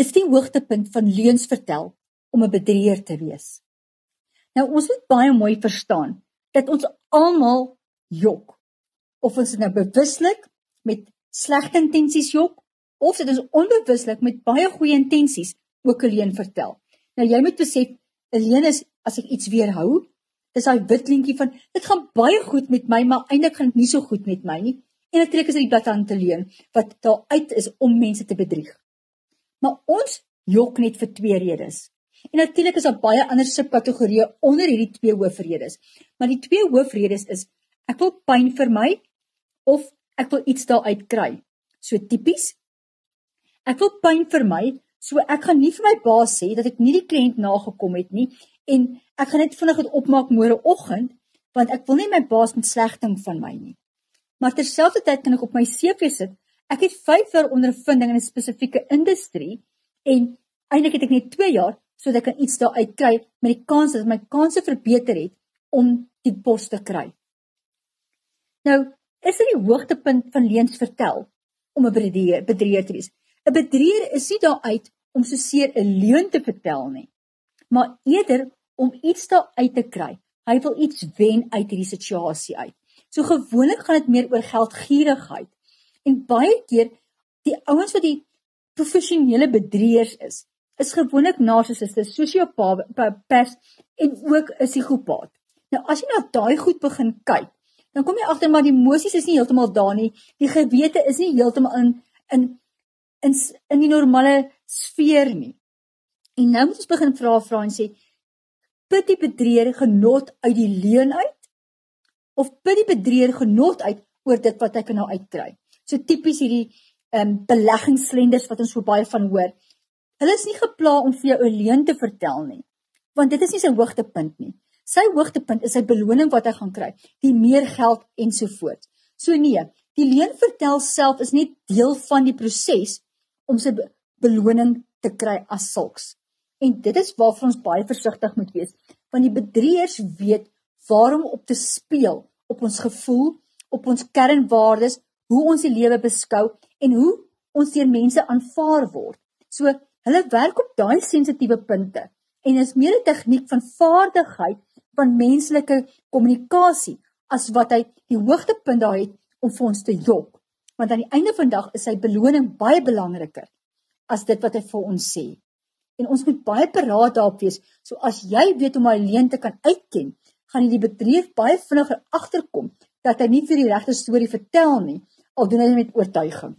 is die hoogtepunt van leuns vertel om 'n bedrieger te wees. Nou ons moet baie mooi verstaan dat ons almal jok. Of ons nou bewuslik met slegte intensies jok of dit is onbewuslik met baie goeie intensies ook 'n leuen vertel. Nou jy moet besef 'n leuen is as ek iets weerhou, is daai wit lintjie van dit gaan baie goed met my, maar eintlik gaan dit nie so goed met my nie. En natuurlik is dit die bladsy leuen wat daar uit is om mense te bedrieg. Maar ons jok net vir twee redes. En natuurlik is daar baie ander subkategorieë onder hierdie twee hoofredes. Maar die twee hoofredes is ek wil pyn vir my of ek wil iets daaruit kry. So tipies. Ek wil pyn vir my, so ek gaan nie vir my baas sê dat ek nie die kliënt nagekom het nie en ek gaan net vinnig dit opmaak môreoggend want ek wil nie my baas met slegting van my nie. Maar terselfdertyd kan ek op my CV sit Ek het 5 jaar ondervinding in 'n spesifieke industrie en eintlik het ek net 2 jaar sodat ek iets daar uit kry met die kans dat my kanse verbeter het om die pos te kry. Nou, is dit die hoogtepunt van leuns vertel om 'n bedrieger bedrieger te wees. 'n Bedrieger is nie daar uit om so seer 'n leuen te vertel nie, maar eerder om iets daar uit te kry. Hy wil iets wen uit hierdie situasie uit. So gewoonlik gaan dit meer oor geldgierigheid En baie keer die ouens wat die professionele bedrieërs is, is gewoonlik narcissiste, sosiopats en ook 'n psigopaat. Nou as jy na daai goed begin kyk, dan kom jy agter maar die emosies is nie heeltemal daar nie. Die gewete is nie heeltemal in in in in die normale sfeer nie. En nou moet ons begin vra vra en sê put die bedrieër genot uit die leuen uit of put die bedrieër genot uit oor dit wat hy kan nou uitkry so tipies hierdie ehm um, beleggingsslenders wat ons so baie van hoor. Hulle is nie gepla om vir jou 'n leuen te vertel nie, want dit is nie sy hoogtepunt nie. Sy hoogtepunt is sy beloning wat hy gaan kry, die meer geld ensovoorts. So nee, die leuen vertel self is net deel van die proses om sy beloning te kry as sulks. En dit is waarvoor ons baie versigtig moet wees, want die bedrieërs weet waarom op te speel op ons gevoel, op ons kernwaardes, hoe ons die lewe beskou en hoe ons deur mense aanvaar word. So hulle werk op daai sensitiewe punte en is meer 'n tegniek van vaardigheid van menslike kommunikasie as wat hy die hoogtepunt daar het om vir ons te jok. Want aan die einde van dag is sy beloning baie belangriker as dit wat hy vir ons sê. En ons moet baie paraat daarop wees. So as jy weet hoe om hy leuen te kan uitken, gaan jy die bedrieger baie vinniger agterkom dat hy nie vir die regte storie vertel nie, al doen hy met oortuiging.